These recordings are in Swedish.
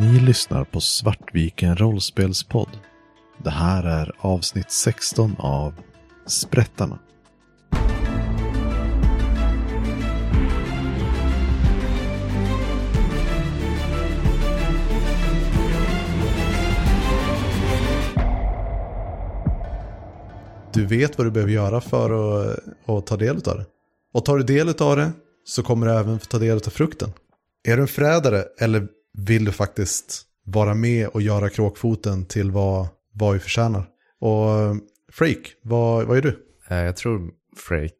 Ni lyssnar på Svartviken rollspelspodd. Det här är avsnitt 16 av Sprättarna. Du vet vad du behöver göra för att, att ta del av det. Och tar du del av det så kommer du även få ta del av frukten. Är du en förrädare eller vill du faktiskt vara med och göra kråkfoten till vad, vad vi förtjänar? Och Freak, vad, vad är du? Eh, Jag tror Freak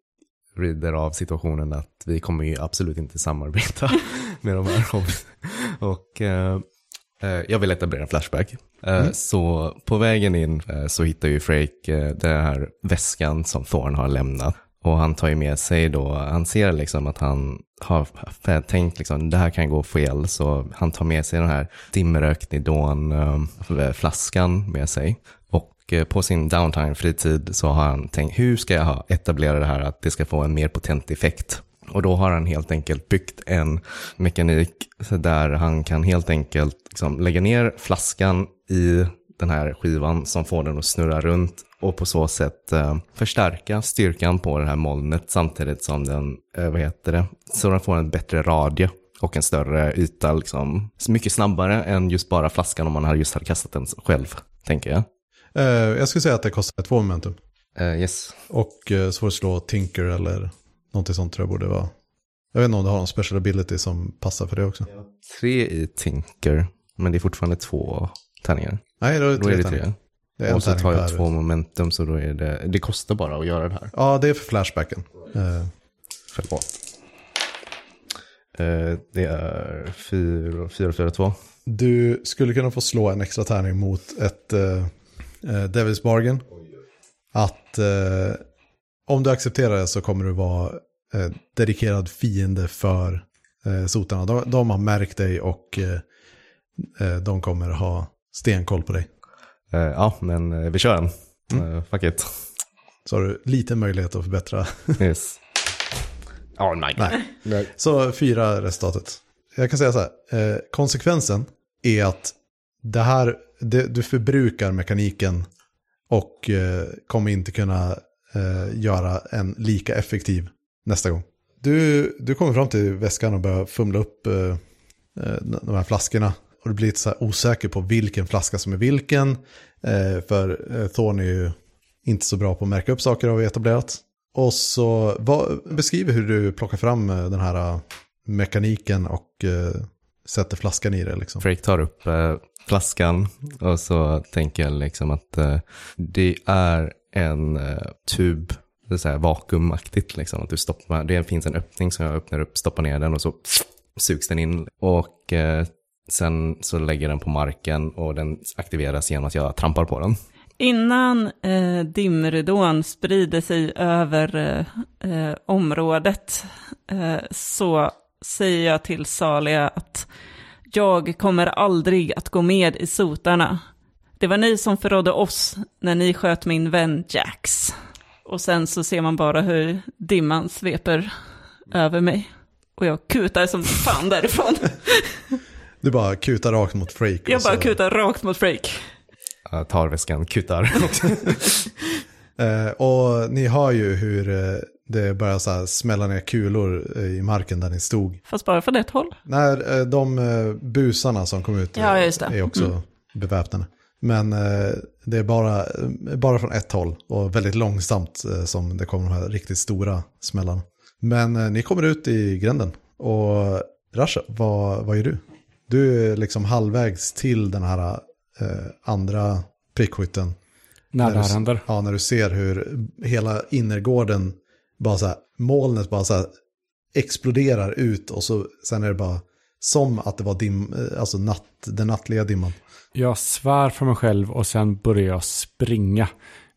rider av situationen att vi kommer ju absolut inte samarbeta med de här hobbys. Och eh, eh, jag vill etablera en Flashback. Eh, Så på vägen in eh, så hittar ju Freak eh, den här väskan som Thorn har lämnat. Och han tar ju med sig då, han ser liksom att han har tänkt liksom, det här kan gå fel. Så han tar med sig den här dimröknidon eh, flaskan med sig. Och eh, på sin downtime-fritid så har han tänkt, hur ska jag etablera det här att det ska få en mer potent effekt? Och då har han helt enkelt byggt en mekanik där han kan helt enkelt liksom lägga ner flaskan i den här skivan som får den att snurra runt och på så sätt eh, förstärka styrkan på det här molnet samtidigt som den, eh, vad heter det, så den får en bättre radie och en större yta liksom. Så mycket snabbare än just bara flaskan om man hade just hade kastat den själv, tänker jag. Eh, jag skulle säga att det kostar två momentum. Eh, yes. Och eh, så får du slå Tinker eller någonting sånt tror jag borde vara. Jag vet inte om du har någon special ability som passar för det också. Tre i Tinker, men det är fortfarande två tärningar. Nej, då är det Då tre är det tre. Det är Och så tar jag två momentum så då är det, det kostar bara att göra det här. Ja, det är för flashbacken. Eh, Förlåt. Eh, det är 4, 4, 4, 2. Du skulle kunna få slå en extra tärning mot ett uh, Devil's Bargain. Att eh, om du accepterar det så kommer du vara eh, dedikerad fiende för uh, sotarna. De, de har märkt dig och de kommer ha stenkoll på dig. Eh, ja, men eh, vi kör den. Eh, fuck it. Så har du lite möjlighet att förbättra. Yes. Oh, nej. Nej. Så fyra resultatet. Jag kan säga så här, konsekvensen är att det här, det, du förbrukar mekaniken och kommer inte kunna göra en lika effektiv nästa gång. Du, du kommer fram till väskan och börjar fumla upp de här flaskorna. Och du blir lite så här osäker på vilken flaska som är vilken. Eh, för eh, Thorn är ju inte så bra på att märka upp saker har vi etablerat. Och så vad, beskriv hur du plockar fram eh, den här eh, mekaniken och eh, sätter flaskan i det liksom. Frake tar upp eh, flaskan och så tänker jag liksom att eh, det är en eh, tub, det är så här vakuumaktigt liksom. Att du stoppar, det finns en öppning som jag öppnar upp, stoppar ner den och så sugs den in. Och eh, sen så lägger den på marken och den aktiveras genom att jag trampar på den. Innan eh, dimridån sprider sig över eh, eh, området eh, så säger jag till Salia att jag kommer aldrig att gå med i sotarna. Det var ni som förrådde oss när ni sköt min vän Jax. Och sen så ser man bara hur dimman sveper över mig. Och jag kutar som fan därifrån. Du bara kutar rakt mot Freak. Jag bara så- kutar rakt mot Freak. Jag tar väskan, kutar. Eh, och ni hör ju hur eh, det börjar så här smälla ner kulor eh, i marken där ni stod. Fast bara från ett håll. När eh, de busarna som kom ut Ja, just det. är också beväpnade. Men det är bara, bara från ett håll och väldigt långsamt som det kommer de här riktigt stora smällarna. Men ni kommer ut i gränden och Rasha, vad, vad gör du? Du är liksom halvvägs till den här eh, andra prickskytten. När det du, här händer. Ja, när du ser hur hela innergården, bara så här, molnet bara så här exploderar ut och så sen är det bara som att det var dim, eh, alltså natt, den nattliga dimman. Jag svär för mig själv och sen börjar jag springa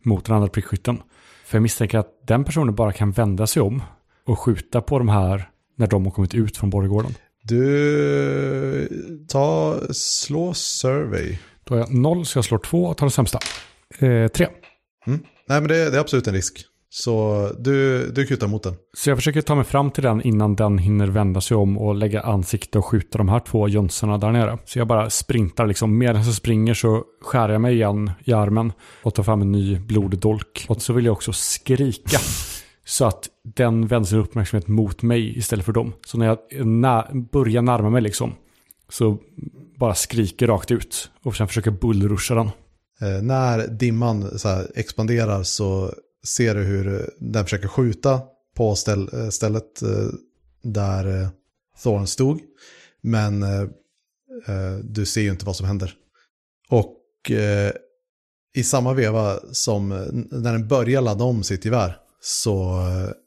mot den andra prickskytten. För jag misstänker att den personen bara kan vända sig om och skjuta på de här när de har kommit ut från borggården. Du, ta, slå survey. Då har jag noll så jag slår två och tar det sämsta. Eh, tre. Mm. Nej men det, det är absolut en risk. Så du, du kutar mot den. Så jag försöker ta mig fram till den innan den hinner vända sig om och lägga ansikte och skjuta de här två jönssarna där nere. Så jag bara sprintar liksom. Medan jag springer så skär jag mig igen i armen och tar fram en ny bloddolk. Och så vill jag också skrika. Så att den vänder sin uppmärksamhet mot mig istället för dem. Så när jag nä- börjar närma mig liksom så bara skriker rakt ut och sen försöker bullrusha den. Eh, när dimman så här, expanderar så ser du hur den försöker skjuta på ställ, eh, stället eh, där eh, Thorn stod. Men eh, eh, du ser ju inte vad som händer. Och i samma veva som när den börjar ladda om sitt gevär så,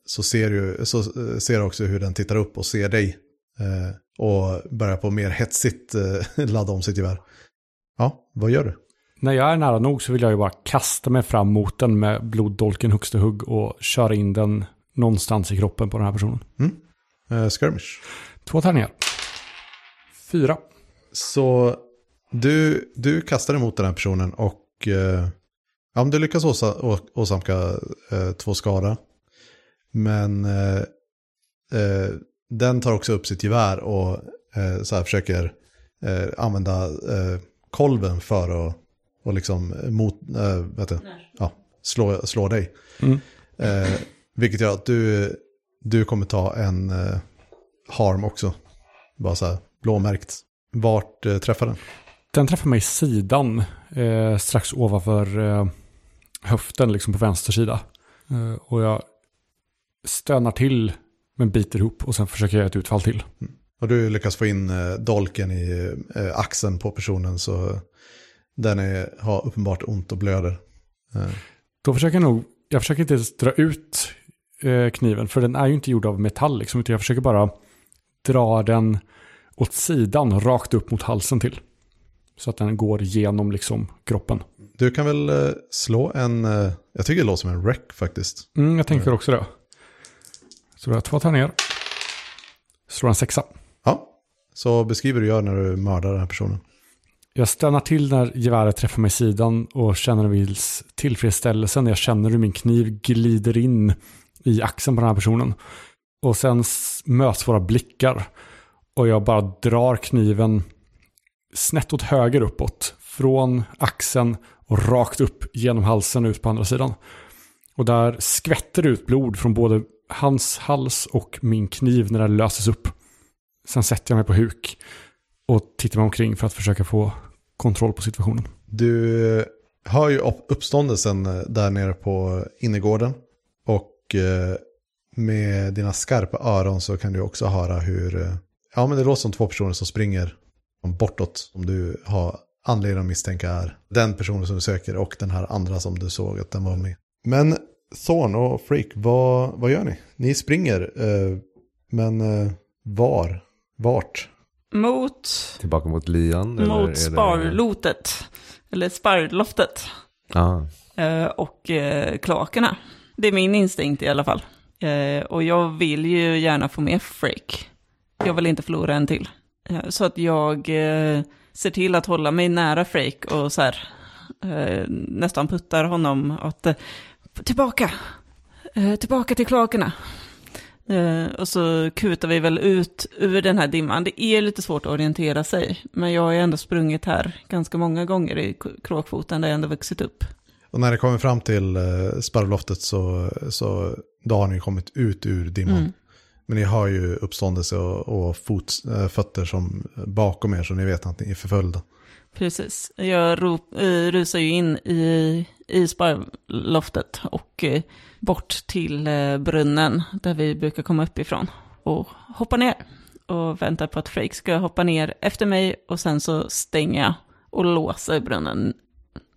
så, ser, du, så eh, ser du också hur den tittar upp och ser dig. Eh, och börjar på mer hetsigt eh, ladda om sitt gevär. Ja, vad gör du? När jag är nära nog så vill jag ju bara kasta mig fram mot den med bloddolken högsta hugg och köra in den någonstans i kroppen på den här personen. Eh, skirmish. Två tärningar. Fyra. Så du, du kastar emot den här personen och eh, ja, men du lyckas åsa, å, åsamka eh, två skada. Men eh, eh, den tar också upp sitt gevär och eh, så här försöker eh, använda eh, kolven för att och liksom mot, eh, vet du, ja, slå, slå dig. Mm. Eh, vilket gör att du, du kommer ta en eh, harm också. Bara så här blåmärkt. Vart eh, träffar den? Den träffar mig i sidan, eh, strax ovanför eh, höften, liksom på vänster sida. Eh, och jag stönar till, men biter ihop och sen försöker jag göra ett utfall till. Och du lyckas få in eh, dolken i eh, axeln på personen så den är, har uppenbart ont och blöder. Då försöker jag nog, jag försöker inte ens dra ut kniven, för den är ju inte gjord av metall, liksom, utan jag försöker bara dra den åt sidan, rakt upp mot halsen till. Så att den går genom liksom kroppen. du kan väl eh, slå en, eh, jag tycker det låter som en wreck faktiskt. Mm, jag tänker också det. Så har jag två tärningar. Slår en sexa. Ja, så beskriv hur du gör när du mördar den här personen. Jag stannar till när geväret träffar mig i sidan och känner en viss tillfredsställelse när jag känner hur min kniv glider in i axeln på den här personen. Och sen möts våra blickar och jag bara drar kniven snett åt höger uppåt. Från axeln och rakt upp genom halsen ut på andra sidan. Och där skvätter det ut blod från både hans hals och min kniv när den löses upp. Sen sätter jag mig på huk och tittar mig omkring för att försöka få kontroll på situationen. Du hör ju uppståndelsen eh, där nere på innergården. Och eh, med dina skarpa öron så kan du också höra hur, eh, ja men det låter som två personer som springer bortåt. Som du har anledning att misstänka är den personen som du söker och den här andra som du såg att den var med. Men Thorn och Freak, vad, vad gör ni? Ni springer, eh, men eh, var? Vart? Mot, Tillbaka mot är mot sparlotet. Eller sparloftet. Ja, eh, och eh, kloakerna. Det är min instinkt i alla fall. Eh, och jag vill ju gärna få med Freak. Jag vill inte förlora en till. Eh, så att jag eh, ser till att hålla mig nära Freak och så här eh, nästan puttar honom att eh, tillbaka, eh, tillbaka till kloakerna. Och så kutar vi väl ut ur den här dimman. Det är lite svårt att orientera sig, men jag har ju ändå sprungit här ganska många gånger i kråkfoten där jag ändå vuxit upp. Och när det kommer fram till sparvloftet så, så då har ni kommit ut ur dimman. Mm. Men ni har ju uppståndelse och, och fot, eh, fötter som bakom er så ni vet att ni är förföljda. Precis. Jag rop, eh, rusar ju in i, i sparloftet och eh, bort till eh, brunnen där vi brukar komma uppifrån. Och hoppar ner och väntar på att Freak ska hoppa ner efter mig och sen så stänger jag och låser brunnen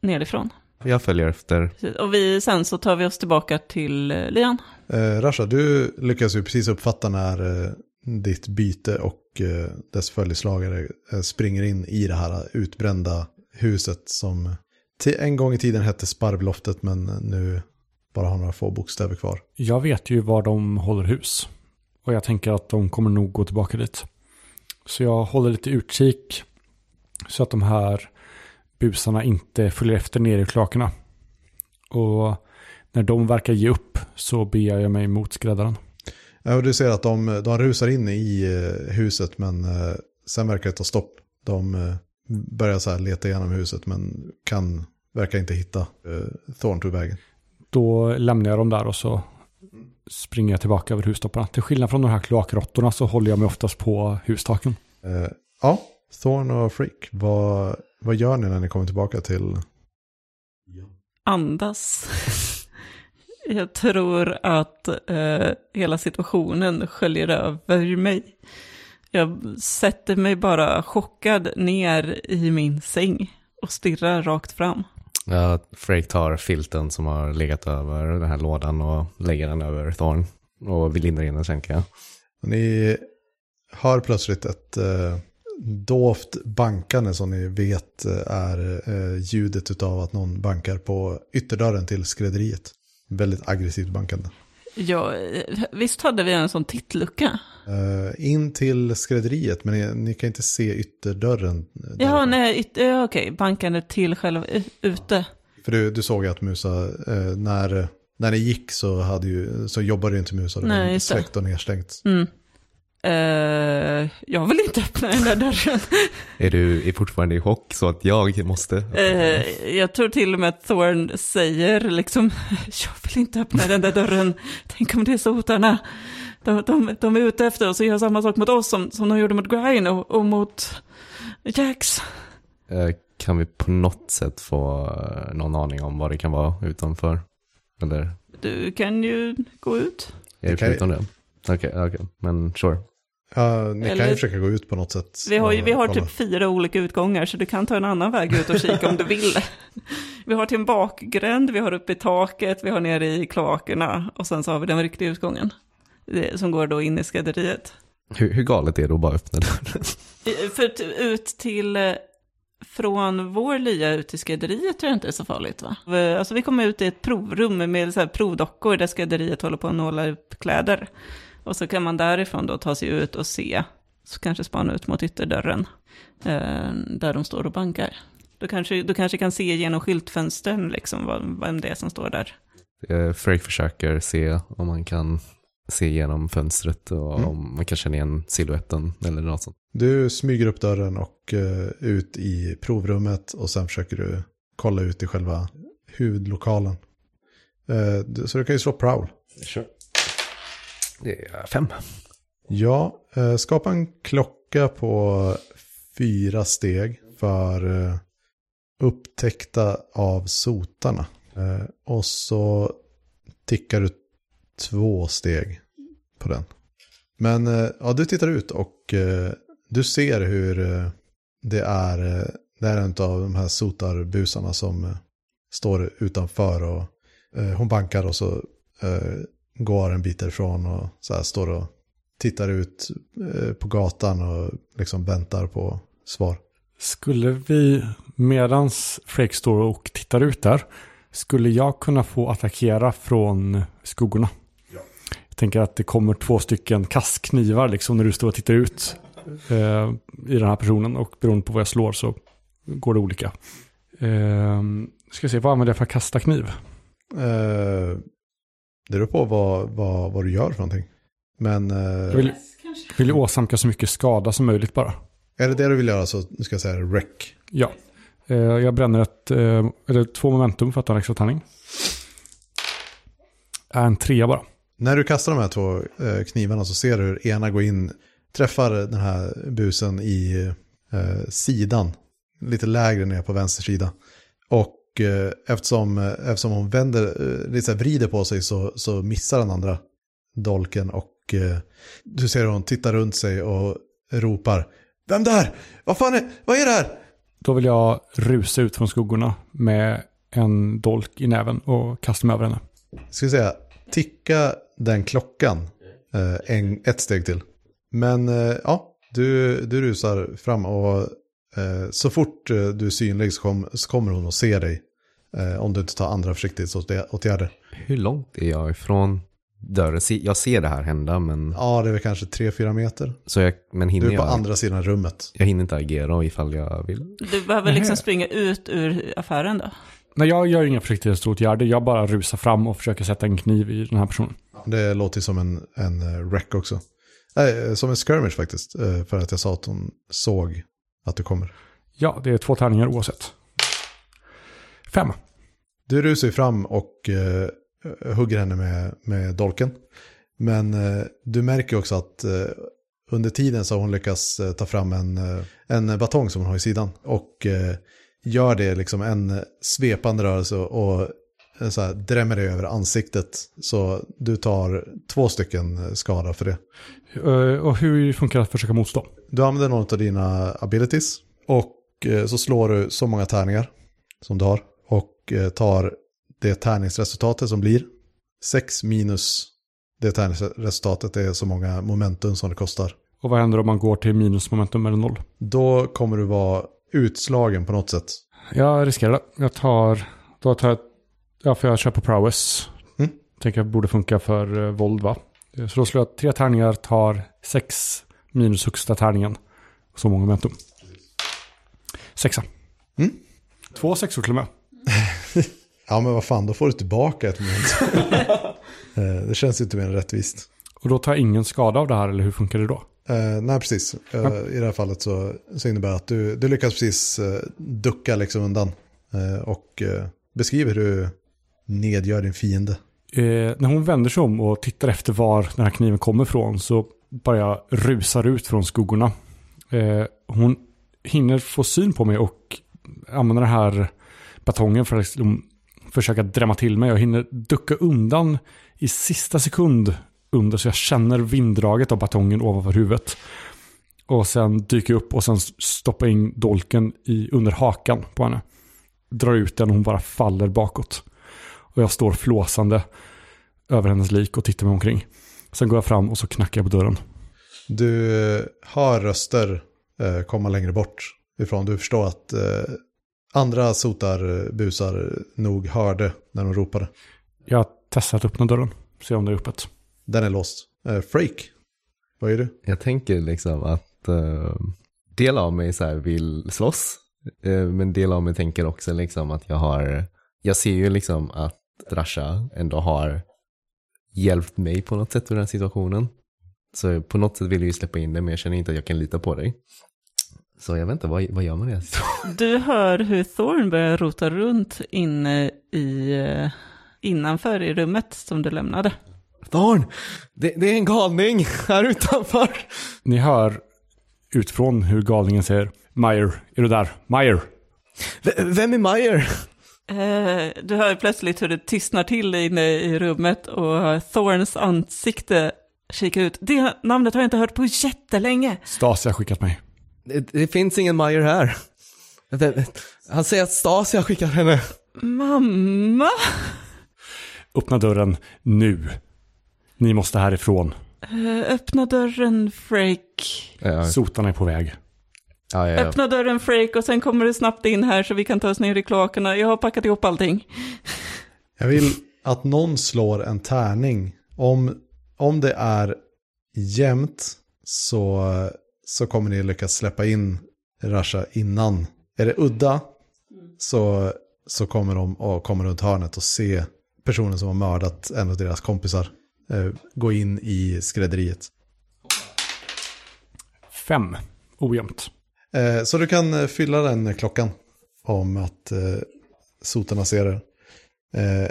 nerifrån jag följer efter. Och vi, sen så tar vi oss tillbaka till eh, Lian. Eh, Rasha, du lyckas ju precis uppfatta när eh, ditt byte och eh, dess följeslagare eh, springer in i det här utbrända huset som till en gång i tiden hette Sparvloftet men nu bara har några få bokstäver kvar. Jag vet ju var de håller hus. Och jag tänker att de kommer nog gå tillbaka dit. Så jag håller lite utkik. Så att de här busarna inte följer efter ner i kloakerna. Och när de verkar ge upp så beger jag mig mot skräddaren. Ja, och du ser att de, de rusar in i eh, huset men eh, sen verkar det ta stopp. De eh, börjar så här leta igenom huset men kan, verkar inte hitta eh, Thorn-vägen. Då lämnar jag dem där och så springer jag tillbaka över hustopparna. Till skillnad från de här kloakrottorna så håller jag mig oftast på hustaken. Eh, ja, Thorn och Freak, vad, vad gör ni när ni kommer tillbaka till... Andas. Jag tror att eh, hela situationen sköljer över mig. Jag sätter mig bara chockad ner i min säng och stirrar rakt fram. Ja, Frake tar filten som har legat över den här lådan och lägger den över Thorn. Och vill lindra in den tänker jag. Ni hör plötsligt ett eh, dovt bankande som ni vet är eh, ljudet av att någon bankar på ytterdörren till skrädderiet. Väldigt aggressivt bankande. Ja, eh, visst hade vi en sån tittlucka? Eh, in till skrädderiet, men ni, ni kan inte se ytterdörren. Jaha, nej, yt- ja, okej, bankande till själva ute. För du, du såg att Musa, när, när ni gick så, hade ju, så jobbade ju inte Musa. Det Nej, var det. släckt och nedstängt. Mm. Eh, jag vill inte öppna den där dörren. Är du är fortfarande i chock så att jag måste? Eh, jag tror till och med att Thorn säger liksom, jag vill inte öppna den där dörren. Tänk om det är sotarna. De, de, de är ute efter oss och gör samma sak mot oss som, som de gjorde mot Grine och, och mot Jax. Eh, Kan vi på något sätt få någon aning om vad det kan vara utanför? Eller Du kan ju gå ut. är det förutom det? Okej, okej, men sure. Ja, ni kan Eller- ju försöka gå ut på något sätt. Vi har, ju, vi har kolla. typ fyra olika utgångar så du kan ta en annan väg ut och kika om du vill. Vi har till en bakgränd, vi har uppe i taket, vi har nere i kloakerna och sen så har vi den riktiga utgången. Det, som går då in i skrädderiet. Hur, hur galet är det att bara öppna dörren? I- För ut till, eh, från vår lya ut till skrädderiet tror jag inte är så farligt va? Vi- Alltså vi kommer ut i ett provrum med så här provdockor där skrädderiet håller på att nåla upp kläder. Och så kan man därifrån då ta sig ut och se, så kanske spana ut mot ytterdörren, eh, där de står och bankar. Du kanske, du kanske kan se genom skyltfönstren liksom vad, vem det är som står där. Eh, Frake försöker se om man kan se genom fönstret och Mm. om man kan känna igen siluetten eller något sånt. Du smyger upp dörren och eh, ut i provrummet och sen försöker du kolla ut i själva huvudlokalen. Eh, så du kan ju slå prowl. Sure. Det är fem. Ja, eh, skapa en klocka på fyra steg för eh, upptäckta av sotarna. Eh, och så tickar du två steg på den. Men ja, du tittar ut och du ser hur det är, det är en av de här sotarbusarna som står utanför och hon bankar och så går en bit därifrån och så här står och tittar ut eh, på gatan och liksom väntar på svar. Skulle vi, medans Frake står och tittar ut där, skulle jag kunna få attackera från skuggorna? Jag tänker att det kommer två stycken kastknivar liksom när du står och tittar ut eh, i den här personen och beroende på vad jag slår så går det olika. Eh, ska se, vad använder jag för att kasta kniv? Eh, det beror på vad, vad, vad du gör för någonting. Men eh, Jag vill, vill åsamka så mycket skada som möjligt bara. är det det du vill göra så nu ska jag säga wreck. Ja. Eh, jag bränner ett, eh, eller två momentum för att ta en extra tärning. Är en trea bara. När du kastar de här två eh, knivarna så ser du hur ena går in, träffar den här busen i sidan, lite lägre ner på vänster sida. Och eh, eftersom, eh, eftersom hon vänder, eh, här vrider på sig så, så missar den andra dolken och eh, du ser hur hon tittar runt sig och ropar Vem där? Vad fan är, vad är det här? Då vill jag rusa ut från skuggorna med en dolk i näven och kasta mig över henne. ska vi säga, ticka den klockan en, ett steg till. Men ja, du, du rusar fram och så fort du är synlig så kommer hon att se dig. Eh, om du inte tar andra försiktighetsåtgärder. Hur långt är jag ifrån dörren? Jag ser det här hända, men, Ja, det är väl kanske 3-4 meter. så jag, men Du hinner är på jag? andra sidan rummet. Jag hinner inte agera ifall jag vill. Du behöver liksom springa ut ur affären då. Nej, jag gör inga försiktighetsåtgärder. Jag bara rusar fram och försöker sätta en kniv i den här personen. Det låter som en, en eh, wreck också. Nej, som en skirmish faktiskt. eh, För att jag sa att hon såg att du kommer. Ja, det är två tärningar oavsett. Fem. Du rusar ju fram och eh, hugger henne med, med dolken. Men eh, du märker också att eh, under tiden så har hon lyckats eh, ta fram en, eh, en batong som hon har i sidan. Och eh, gör det liksom en svepande rörelse och så här, drämmer dig över ansiktet. Så du tar två stycken skada för det. Och hur funkar det att försöka motstå? Du använder någon av dina abilities. Och så slår du så många tärningar som du har. Och eh, tar det tärningsresultatet som blir 6 minus det tärningsresultatet är så många momentum som det kostar. Och vad händer om man går till minusmomentum eller noll? Då kommer du vara utslagen på något sätt. Jag riskerar det. Jag tar... Då tar jag... Ja, för jag kör på prowess. Mm. Tänker det borde funka för uh, våld, va? Så då slår jag tre tärningar, tar sex minus högsta tärningen. Så många momentum. Sexa. Mm. Två sexor till och med. Ja men vad fan, då får du tillbaka ett moment. Eh, det känns inte mer än rättvist. Och då tar jag ingen skada av det här, eller hur funkar det då? Eh, nej, precis. Eh, I det här fallet så, så innebär det att du, du lyckas precis eh, ducka liksom undan. Eh, och eh, beskriver hur du nedgör din fiende. Eh, när hon vänder sig om och tittar efter var den här kniven kommer ifrån så bara rusar ut från skuggorna. Hon hinner få syn på mig och använder den här batongen för att liksom försöka drämma till mig. Jag hinner ducka undan i sista sekund under så jag känner vinddraget av batongen ovanför huvudet. Och sen dyker jag upp och sen stoppar in dolken i, under hakan på henne. Drar ut den och hon bara faller bakåt. Och jag står flåsande över hennes lik och tittar mig omkring. Sen går jag fram och så knackar jag på dörren. Du har hör röster eh, komma längre bort ifrån. Du förstår att eh, andra sotar, eh, busar nog hörde när de ropade. Jag testar att öppna dörren. Se om det är öppet. Den är låst. Eh, Freak, vad är du? Jag tänker liksom att uh, del av mig så här vill slåss, eh, men del av mig tänker också liksom att jag har, jag ser ju liksom att Rasha ändå har hjälpt mig på något sätt ur den här situationen. Så på något sätt vill jag ju släppa in dig, men jag känner inte att jag kan lita på dig. Så jag vet inte, vad, vad gör man i den? Du hör hur Thorn börjar rota runt inne i, eh, innanför i rummet som du lämnade. Thorn! Det, det är en galning här utanför! Ni hör utifrån hur galningen säger Meyer, är du där? Meyer! V vem är Meyer? Eh, du hör plötsligt hur det tystnar till inne i rummet och Thorns ansikte kikar ut. Det namnet har jag inte hört på jättelänge. Stasi har skickat mig. Det, det finns ingen Meyer här. Han säger att Stasi har skickat henne. Mamma? Öppna dörren nu. Ni måste härifrån. Eh, öppna dörren, Freak. Ja, Sotarna är på väg. ja, ja. Öppna dörren, Freak, och sen kommer du snabbt in här så vi kan ta oss ner i kloakerna. Jag har packat ihop allting. Jag vill att någon slår en tärning. Om, om det är jämnt så, så kommer ni lyckas släppa in Rasha innan. Är det udda så, så kommer de och kommer runt hörnet och se personen som har mördat en av deras kompisar eh, gå in i skrädderiet. Fem. Ojämnt. Eh, så du kan eh, fylla den klockan om att eh, sotarna ser er. Eh,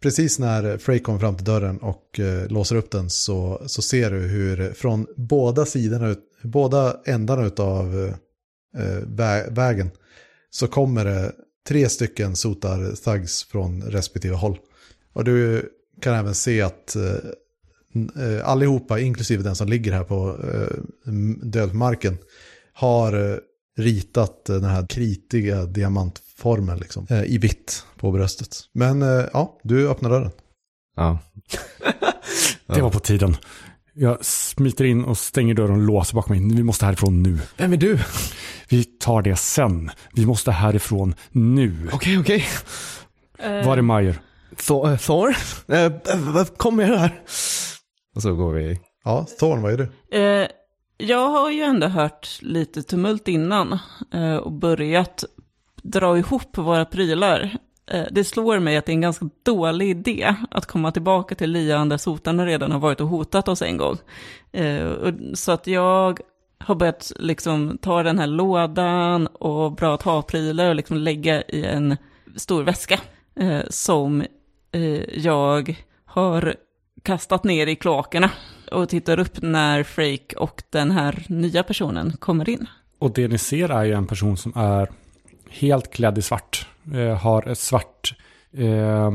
precis när Frey kommer fram till dörren och eh, låser upp den så, så ser du hur från båda sidorna, båda ändarna av eh, eh, vä vägen så kommer det tre stycken sotar thugs från respektive håll. Och du kan även se att eh, eh allihopa, inklusive den som ligger här på eh, dödmarken, har eh, ritat den här kritiga diamantformen liksom, eh, i vitt på bröstet. Men eh, ja, du öppnar dörren. ja. Det var på tiden. Jag smiter in och stänger dörren och låser bakom mig. Vi måste härifrån nu. Vem är du? Vi tar det sen. Vi måste härifrån nu. Okej, okej. Eh, Var är Meyer? Thor? Thor? Kom med här. Och så går vi. Ja, Thorn, vad är du? Jag har ju ändå hört lite tumult innan eh, och börjat dra ihop våra prylar. eh, det slår mig att det är en ganska dålig idé att komma tillbaka till lian där sotarna redan har varit och hotat oss en gång. Eh, och, så att jag har börjat liksom ta den här lådan och bra att ha-prylar och liksom lägga i en stor väska eh, som eh, jag har kastat ner i kloakerna och tittar upp när Frake och den här nya personen kommer in. Och det ni ser är ju en person som är helt klädd i svart. Eh, har ett svart eh,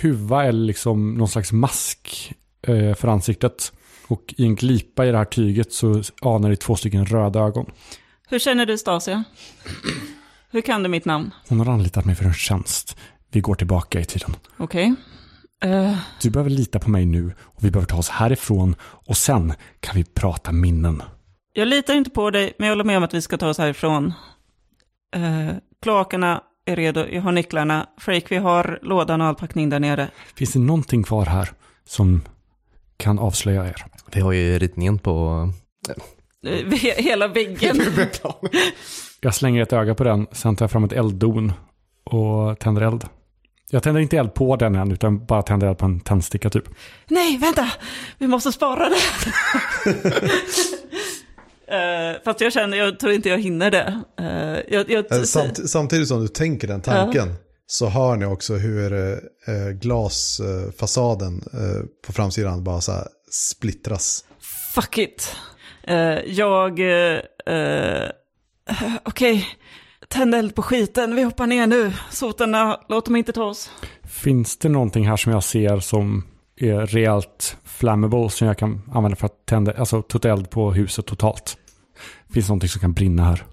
huva eller liksom någon slags mask eh, för ansiktet. Och i en glipa i det här tyget så anar ni två stycken röda ögon. Hur känner du Stasia? Hur kan du mitt namn? Hon har anlitat mig för en tjänst. Vi går tillbaka i tiden. Okej. Eh, Du behöver lita på mig nu och vi behöver ta oss härifrån och sen kan vi prata minnen. jag litar inte på dig, men jag håller med om att vi ska ta oss härifrån. Uh, kloakerna är redo, jag har nycklarna. Frake, vi har lådan och all packning där nere. Finns det någonting kvar här som kan avslöja er? Vi har ju ritningen på... Eh, he- hela väggen. Jag slänger ett öga på den, sen tar jag fram ett elddon och tänder eld. Jag tänder inte eld på den än, utan bara tänder eld på en tändsticka typ. Nej, vänta! Vi måste spara det. uh, fast jag känner, jag tror inte jag hinner det. Uh, jag, jag, Eh, Samt, samtidigt som du tänker den tanken så hör ni också hur eh, glasfasaden på framsidan bara så här splittras. Fuck it. Jag... Uh, Okej, tänd eld på skiten. Vi hoppar ner nu. Sotarna, låt dem inte ta oss. Finns det någonting här som jag ser som är rejält flammable som jag kan använda för att tända, alltså ta eld på huset totalt? Finns det någonting som kan brinna här?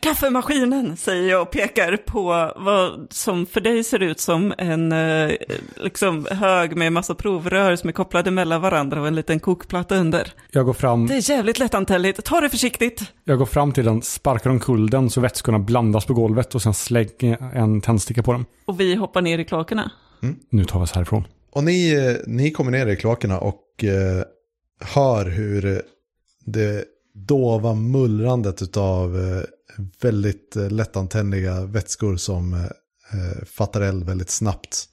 Kaffemaskinen, säger jag och pekar på vad som för dig ser ut som en eh, liksom, hög med massa provrör som är kopplade mellan varandra och en liten kokplatta under. Jag går fram, Det är jävligt lättantändligt. Ta det försiktigt. jag går fram till den, sparkar omkull den så vätskorna blandas på golvet och sen slänger en tändsticka på den. Och vi hoppar ner i kloakerna. Nu tar vi oss härifrån. Och ni, eh, ni kommer ner i kloakerna och eh, hör hur det dova mullrandet av eh, väldigt eh, lättantändliga vätskor som eh, eh, fattar eld väldigt snabbt.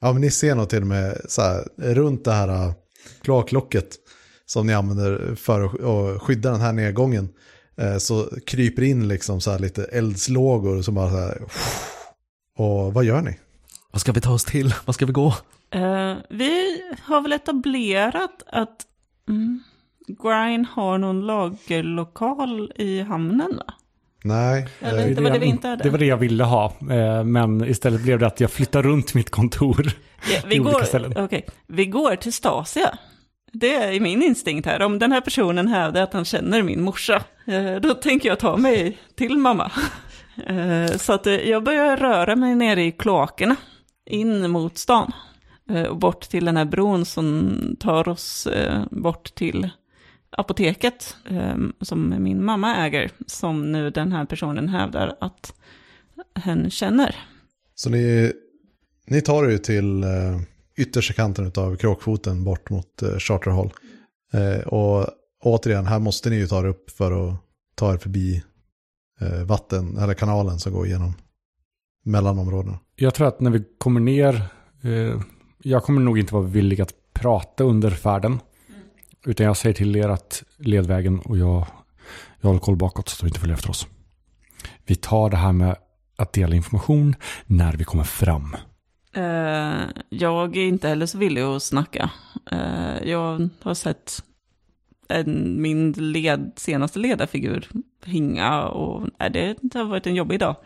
Ja, men ni ser nog till och med så här, runt det här kloaklocket som ni använder för att skydda den här nedgången. Så kryper in liksom så här lite eldslågor som bara så här. Och vad gör ni? Vad ska vi ta oss till? Vad ska vi gå? Eh, vi har väl etablerat att mm, Grine har någon lagerlokal i hamnen va? Nej, Eller? Det var det vi inte hade. Det var det jag ville ha, eh, men istället blev det att jag flyttar runt mitt kontor. Ja, vi, I olika går, ställen. okej. vi går till Stasia. Det är min instinkt här. Om den här personen hävdar att han känner min morsa, eh, då tänker jag ta mig till mamma. Eh, Så att jag börjar röra mig nere i kloakerna, in mot stan. Och bort till den här bron som tar oss bort till apoteket, eh, som min mamma äger, som nu den här personen hävdar att hen känner. Så ni, ni tar er ju till eh, yttersta kanten av kråkfoten bort mot eh, Charter Hall. Eh, och återigen, här måste ni ju ta er upp för att ta er förbi eh, vatten, eller kanalen som går igenom mellanområdena. Jag tror att när vi kommer ner, eh, jag kommer nog inte vara villig att prata under färden. Utan jag säger till er att ledvägen och jag, jag håller koll bakåt så att de inte följer efter oss. Vi tar det här med att dela information när vi kommer fram. Uh, jag är inte heller så villig att snacka. Uh, jag har sett en, min led, senaste ledarfigur hinga och nej, det har varit en jobbig dag,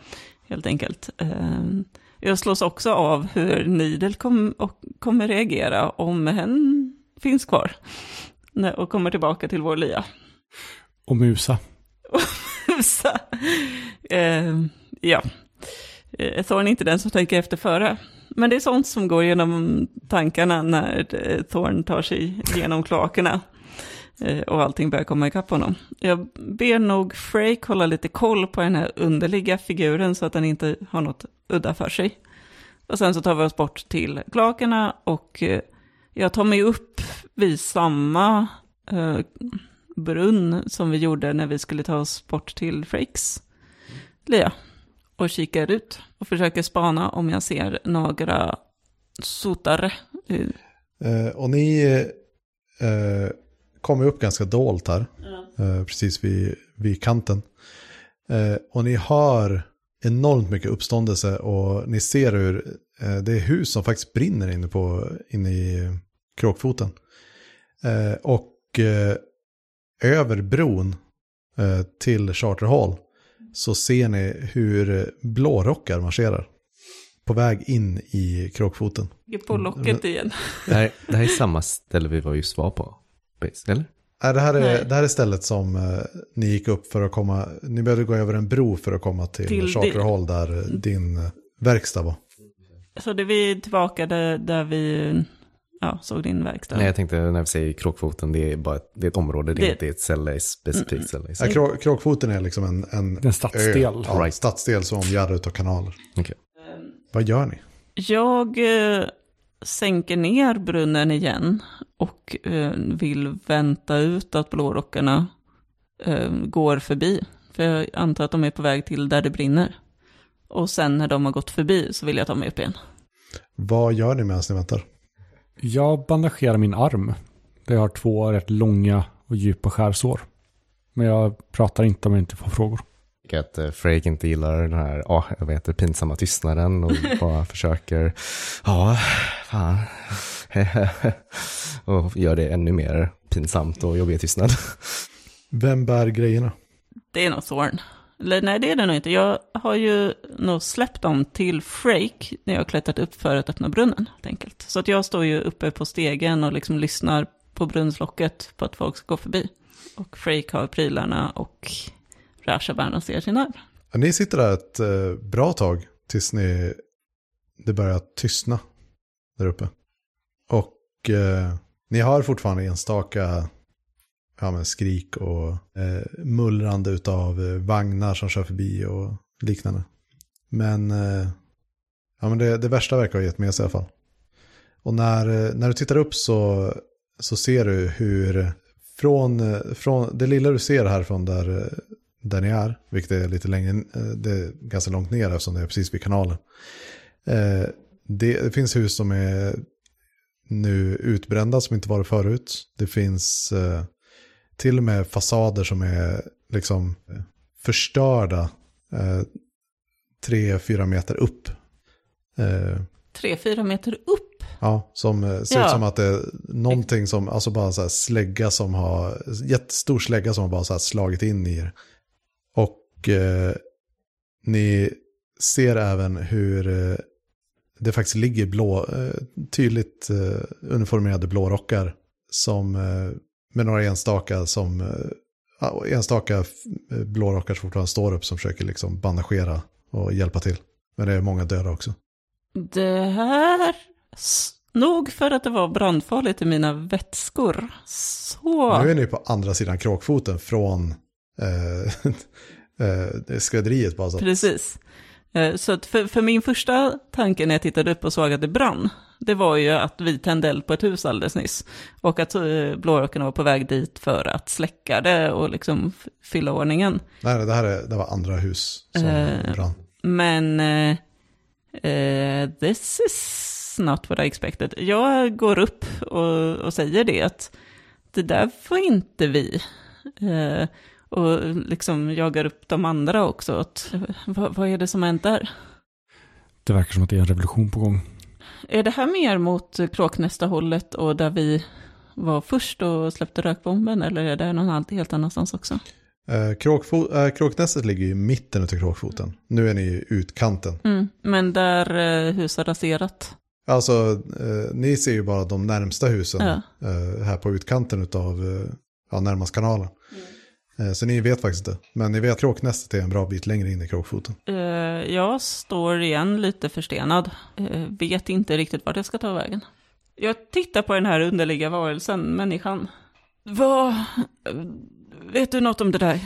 helt enkelt. Uh, jag slås också av hur Nidel kom, och, kommer reagera om hen finns kvar och kommer tillbaka till vår lya. Och Musa. Så, eh, ja, eh, Thorn är inte den som tänker efter före. Men det är sånt som går genom tankarna när eh, Thorn tar sig genom kloakerna. Eh, och allting börjar komma ikapp honom. Jag ber nog Frake hålla lite koll på den här underliga figuren så att den inte har något udda för sig. Och sen så tar vi oss bort till kloakerna och eh, jag tar mig upp vid samma eh, brunn som vi gjorde när vi skulle ta oss bort till Frakes. Lia. och kikar ut och försöker spana om jag ser några sotare. Eh, och ni eh, kommer upp ganska dolt här. Eh, precis vid, vid kanten. Eh, och ni hör enormt mycket uppståndelse och ni ser hur det är hus som faktiskt brinner inne, på, inne i kråkfoten. Eh, och eh, över bron eh, till Charter Hall så ser ni hur blårockar marscherar. På väg in i kråkfoten. På locket igen. Det här, det här är samma ställe vi var just var på. Eller? Nej, det, här är, Nej. det här är stället som eh, ni gick upp för att komma, ni behövde gå över en bro för att komma till, Till Charter Hall där eh, din eh, verkstad var. Så det är vi tillbaka där, där vi ja, såg din verkstad. Nej, jag tänkte när vi säger kråkfoten, det är bara ett, det är ett område, det är Det- inte ett ett specifikt i sig. Ja, krå, kråkfoten är liksom en, en, är en stadsdel. ö, ja, Right. stadsdel som omgärdad av kanaler. Okej. Vad gör ni? Jag eh, sänker ner brunnen igen och eh, vill vänta ut att blårockarna eh, går förbi. För jag antar att de är på väg till där det brinner. Och sen när de har gått förbi så vill jag ta mig upp igen. Vad gör ni medan ni väntar? Jag bandagerar min arm. Där jag har två rätt långa och djupa skärsår. Men jag pratar inte om jag inte får frågor. Jag tycker att eh, Freak inte gillar den här, ja, jag vet det, pinsamma tystnaden och bara försöker, ja, fan, och gör det ännu mer pinsamt och jobbig tystnad. Vem bär grejerna? Det är nog Thorn. Eller nej, det är det nog inte. Jag har ju nog släppt dem till Freak när jag har klättrat upp för att öppna brunnen, helt enkelt. Så att jag står ju uppe på stegen och liksom lyssnar på brunnslocket på att folk ska gå förbi. Och Freak har prylarna och Rashabana ser sin arm. Ja, ni sitter där ett eh, bra tag tills ni, det börjar tystna där uppe. Och eh, ni har fortfarande enstaka ja, men skrik och eh, mullrande utav eh, vagnar som kör förbi och liknande. Men, eh, ja, men det, det värsta verkar ha gett med sig i alla fall. Och när, eh, när du tittar upp så, så ser du hur från, eh, från det lilla du ser härifrån där, där ni är, vilket är lite längre, det är ganska långt ner eftersom det är precis vid kanalen. Eh, det, det finns hus som är nu utbrända som inte varit förut. Det finns eh, till och med fasader som är liksom eh, förstörda eh, tre, fyra meter upp. Eh, Tre, fyra meter upp. Ja, som eh, ser ut Ja. som att det är någonting som, alltså bara så här slägga som har, jättestor slägga som har bara så här slagit in i er. Och eh, ni ser även hur eh, det faktiskt ligger blå, tydligt uniformerade blårockar som, med några enstaka som, eh, enstaka eh, blårockar fortfarande står upp som försöker liksom bandagera och hjälpa till. Men det är många döda också. Det här... Nog för att det var brandfarligt i mina vätskor. Så... Nu är ni på andra sidan kråkfoten från eh, eh, skrädderiet bara så. Precis. Eh, Så för, för min första tanke när jag tittade upp och såg att det brann, det var ju att vi tände eld på ett hus alldeles nyss. Och att eh, blårockarna var på väg dit för att släcka det och liksom fylla ordningen. Nej, det här är, det var andra hus som Eh. brann. Men eh, eh, this is not what I expected. Jag går upp och, och säger det att det där var inte vi. Eh, och liksom jagar upp de andra också. Att, vad, vad är det som har hänt där? Det verkar som att det är en revolution på gång. Är det här mer mot Kråknästa-hållet och där vi var först och släppte rökbomben? Eller är det någon helt annanstans också? Eh, kråkfo- eh, kråknästet ligger i mitten av kråkfoten. Nu är ni i utkanten. Mm. Men där eh, hus har raserat. Alltså, eh, ni ser ju bara de närmsta husen Ja. eh, här på utkanten av eh, ja, närmast kanalen. Eh, så ni vet faktiskt inte. Men ni vet att kråknästet är en bra bit längre in i kråkfoten. Eh, jag står igen lite förstenad. Eh, vet inte riktigt vart jag ska ta vägen. Jag tittar på den här underliga varelsen, människan. Vad... Vet du något om det där?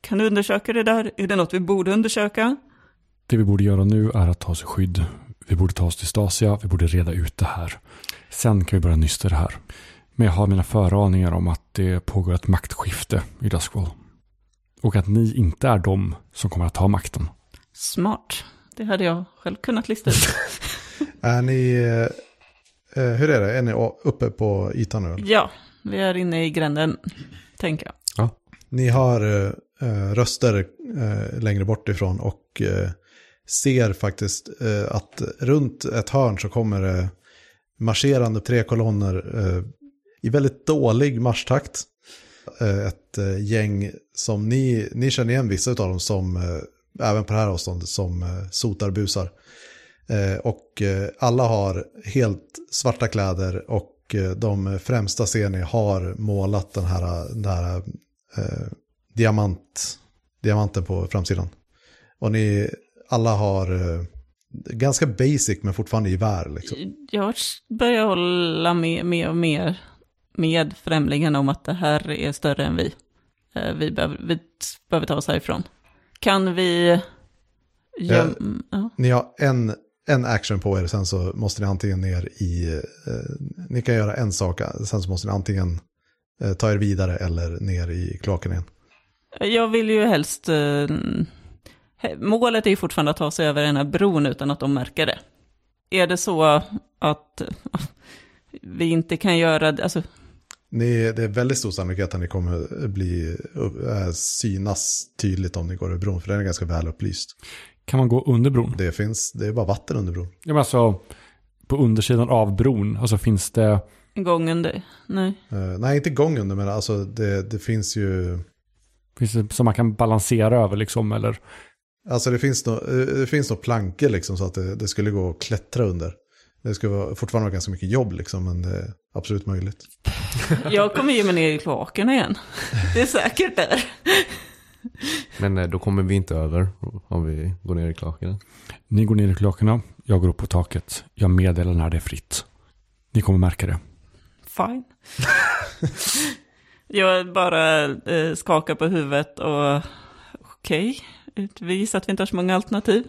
Kan du undersöka det där? Är det något vi borde undersöka? Det vi borde göra nu är att ta oss i skydd. Vi borde ta oss till Stasia, vi borde reda ut det här. Sen kan vi börja nysta det här. Men jag har mina föraningar om att det pågår ett maktskifte i Duskwall. Och att ni inte är de som kommer att ta makten. Smart. Det hade jag själv kunnat lista ut. Är ni, eh, eh, hur är det, är ni uppe på ytan nu? ja, vi är inne i gränden, tänker jag. Ni har eh, eh, röster eh, längre bort ifrån och eh, ser faktiskt eh, att runt ett hörn så kommer det marscherande tre kolonner eh, i väldigt dålig marschtakt. Eh, ett eh, gäng som ni, ni känner igen vissa av dem som, eh, även på det här avståndet, som sotarbusar. Och alla har helt svarta kläder och de främsta ser ni har målat den här, den här eh, diamant, diamanten på framsidan. Och ni alla har eh, ganska basic men fortfarande gevär liksom. Jag börjar hålla med mer och mer med främlingen om att det här är större än vi. Eh, Vi behöver, vi behöver ta oss härifrån. Kan vi... göm- ja. Ni har en, en action på er, sen så måste ni antingen ner i... Eh, ni kan göra en sak, sen så måste ni antingen eh, ta er vidare eller ner i kloaken igen. Jag vill ju helst... eh, målet är ju fortfarande att ta sig över den här bron utan att de märker det. Är det så att eh, vi inte kan göra det, alltså, Ni, det är väldigt stor sannolikhet att ni kommer bli, äh, synas tydligt om ni går över bron, för den är ganska väl upplyst. Kan man gå under bron? Det finns, det är bara vatten under bron. Ja, men alltså, på undersidan av bron, alltså finns det... gången det? Nej. Eh, nej, inte gång under, men alltså det, det finns ju... Finns det som man kan balansera över liksom, eller? Alltså det finns nog det finns nog plankor liksom så att det, det skulle gå att klättra under. Det skulle vara, fortfarande vara ganska mycket jobb liksom, men det är absolut möjligt. Jag kommer ge mig ner i kloakerna igen. Det är säkert där. Men eh, då kommer vi inte över om vi går ner i klaken. Ni går ner i kloakerna, jag går upp på taket. Jag meddelar när det är fritt. Ni kommer märka det. Fine. Jag bara eh, skakar på huvudet och okej, vi gissar att vi inte har så många alternativ.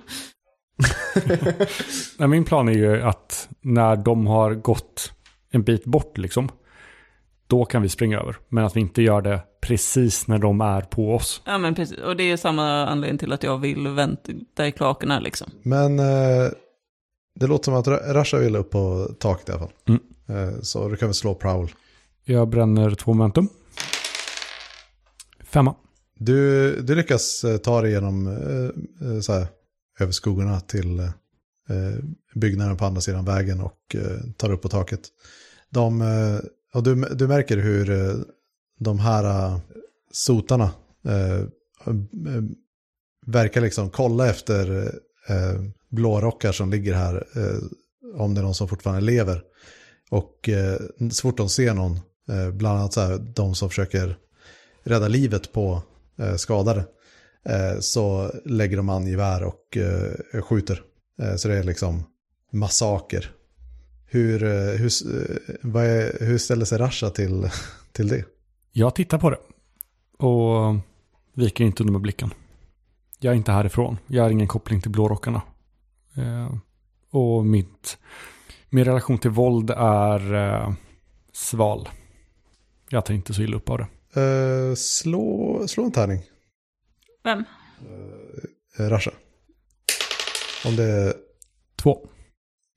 Nej, min plan är ju att när de har gått en bit bort liksom, då kan vi springa över. Men att vi inte gör det precis när de är på oss. Ja men precis, och det är samma anledning till att jag vill vänta i kloakerna liksom. Men eh, det låter som att Ra- Rasha vill upp på taket i alla fall. Mm. Eh, så du kan väl slå prowl. Jag bränner två momentum. Femma. Du, du lyckas eh, ta dig genom eh, eh, så här, över skuggorna till eh, byggnaden på andra sidan vägen och eh, tar upp på taket. De, eh, och du, du märker hur de här sotarna verkar liksom kolla efter eh, blårockar som ligger här, om det är någon som fortfarande lever. Och så fort de ser någon, bland annat så här, de som försöker rädda livet på skadade, så lägger de an gevär och eh, skjuter. Eh, så det är liksom massaker. Hur, eh, hur, eh, vad är, hur ställer sig Rasha till, till det? Jag tittar på det. Och viker inte under med blicken. Jag är inte härifrån. Jag har ingen koppling till blårockarna. Eh, och mitt, min relation till våld är eh, sval. Jag tar inte så illa upp av det. Eh, slå, slå en tärning, Vem? eh, Rasha. Om det är Två.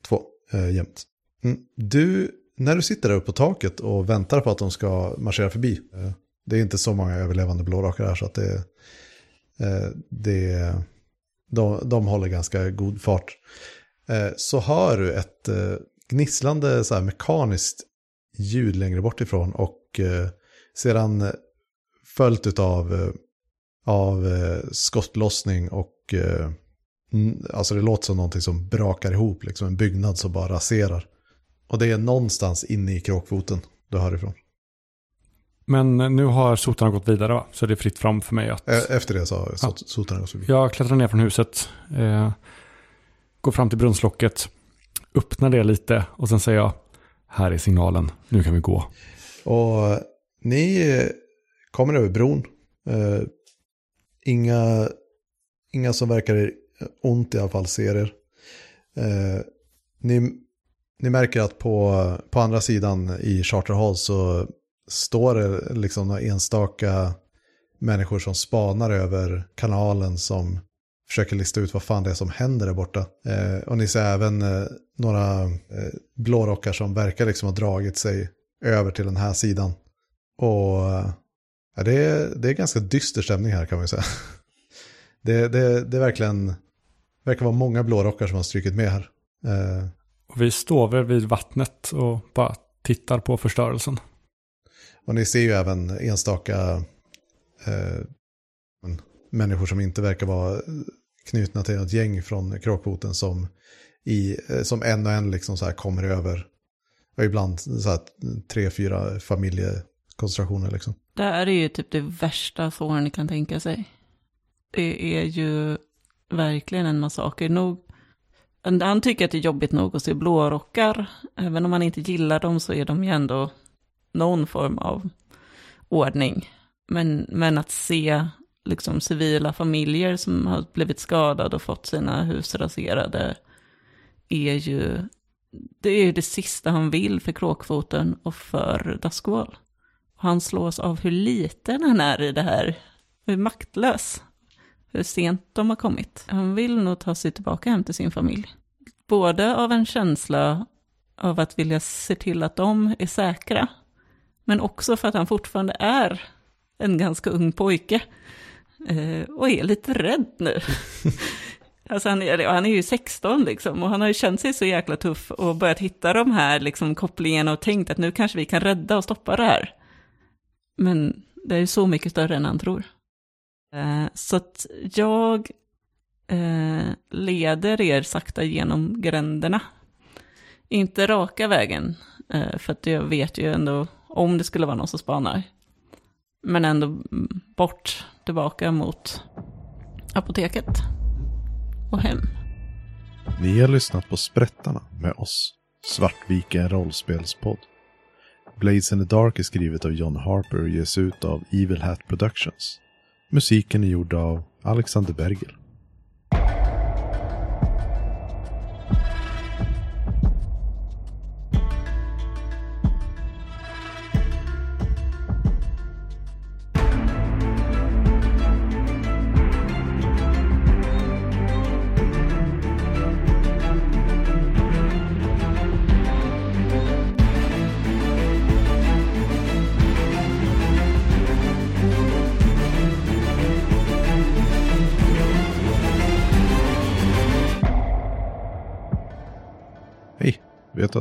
två, eh, jämnt. Mm. Du, när du sitter där uppe på taket och väntar på att de ska marschera förbi, eh, det är inte så många överlevande blårakar här så att det, eh, det de, de håller ganska god fart. Eh, så hör du ett eh, gnisslande så här, mekaniskt ljud längre bort ifrån och eh, sedan följt av, av eh, skottlossning och eh, Alltså det låter som någonting som brakar ihop, liksom en byggnad som bara raserar. Och det är någonstans inne i kråkfoten du hör ifrån. Men nu har sotarna gått vidare va? Så det är fritt fram för mig att... E- Efter det så har Ja. sot- sotarna gått förbi. Jag klättrar ner från huset. Eh, går fram till brunnslocket. Öppnar det lite och sen säger jag. Här är signalen. Nu kan vi gå. Och ni eh, kommer över bron. Eh, inga, inga som verkar ont i alla fall ser er. Eh, ni, ni märker att på, på andra sidan i Charter Hall så står det liksom några enstaka människor som spanar över kanalen som försöker lista ut vad fan det är som händer där borta. Eh, och ni ser även eh, några eh, blårockar som verkar liksom ha dragit sig över till den här sidan. Och eh, ja, det, är, det är ganska dyster stämning här kan man ju säga. Det, det, det är verkligen, verkar vara många blårockar som har strykit med här. Eh, Och vi står väl vid vattnet och bara tittar på förstörelsen. och ni ser ju även enstaka eh, människor som inte verkar vara knutna till något gäng från kråkfoten som, i, eh, som en och en liksom så här kommer över. Och ibland så här tre, fyra familjekonstellationer liksom. Det här är ju typ det värsta Thorn kan tänka sig. Det är ju verkligen en massaker. Nog, han tycker att det är jobbigt nog att se blårockar. Även om han inte gillar dem så är de ju ändå någon form av ordning. Men, men att se liksom civila familjer som har blivit skadade och fått sina hus raserade är ju det, är det sista han vill för kråkfoten och för Duskwall. Han slås av hur liten han är i det här, hur maktlös, hur sent de har kommit. Han vill nog ta sig tillbaka hem till sin familj. Både av en känsla av att vilja se till att de är säkra, men också för att han fortfarande är en ganska ung pojke eh, och är lite rädd nu. Alltså han, är, han är ju 16 liksom och han har ju känt sig så jäkla tuff och börjat hitta de här liksom kopplingarna och tänkt att nu kanske vi kan rädda och stoppa det här. Men det är ju så mycket större än han tror. Eh, så att jag eh, leder er sakta genom gränderna. Inte raka vägen, eh, för att jag vet ju ändå om det skulle vara någon som spanar. Men ändå bort, tillbaka mot apoteket och hem. Ni har lyssnat på Sprättarna med oss, Svartviken rollspelspodd. Blades in the Dark är skrivet av John Harper och ges ut av Evil Hat Productions. Musiken är gjord av Alexander Bergel.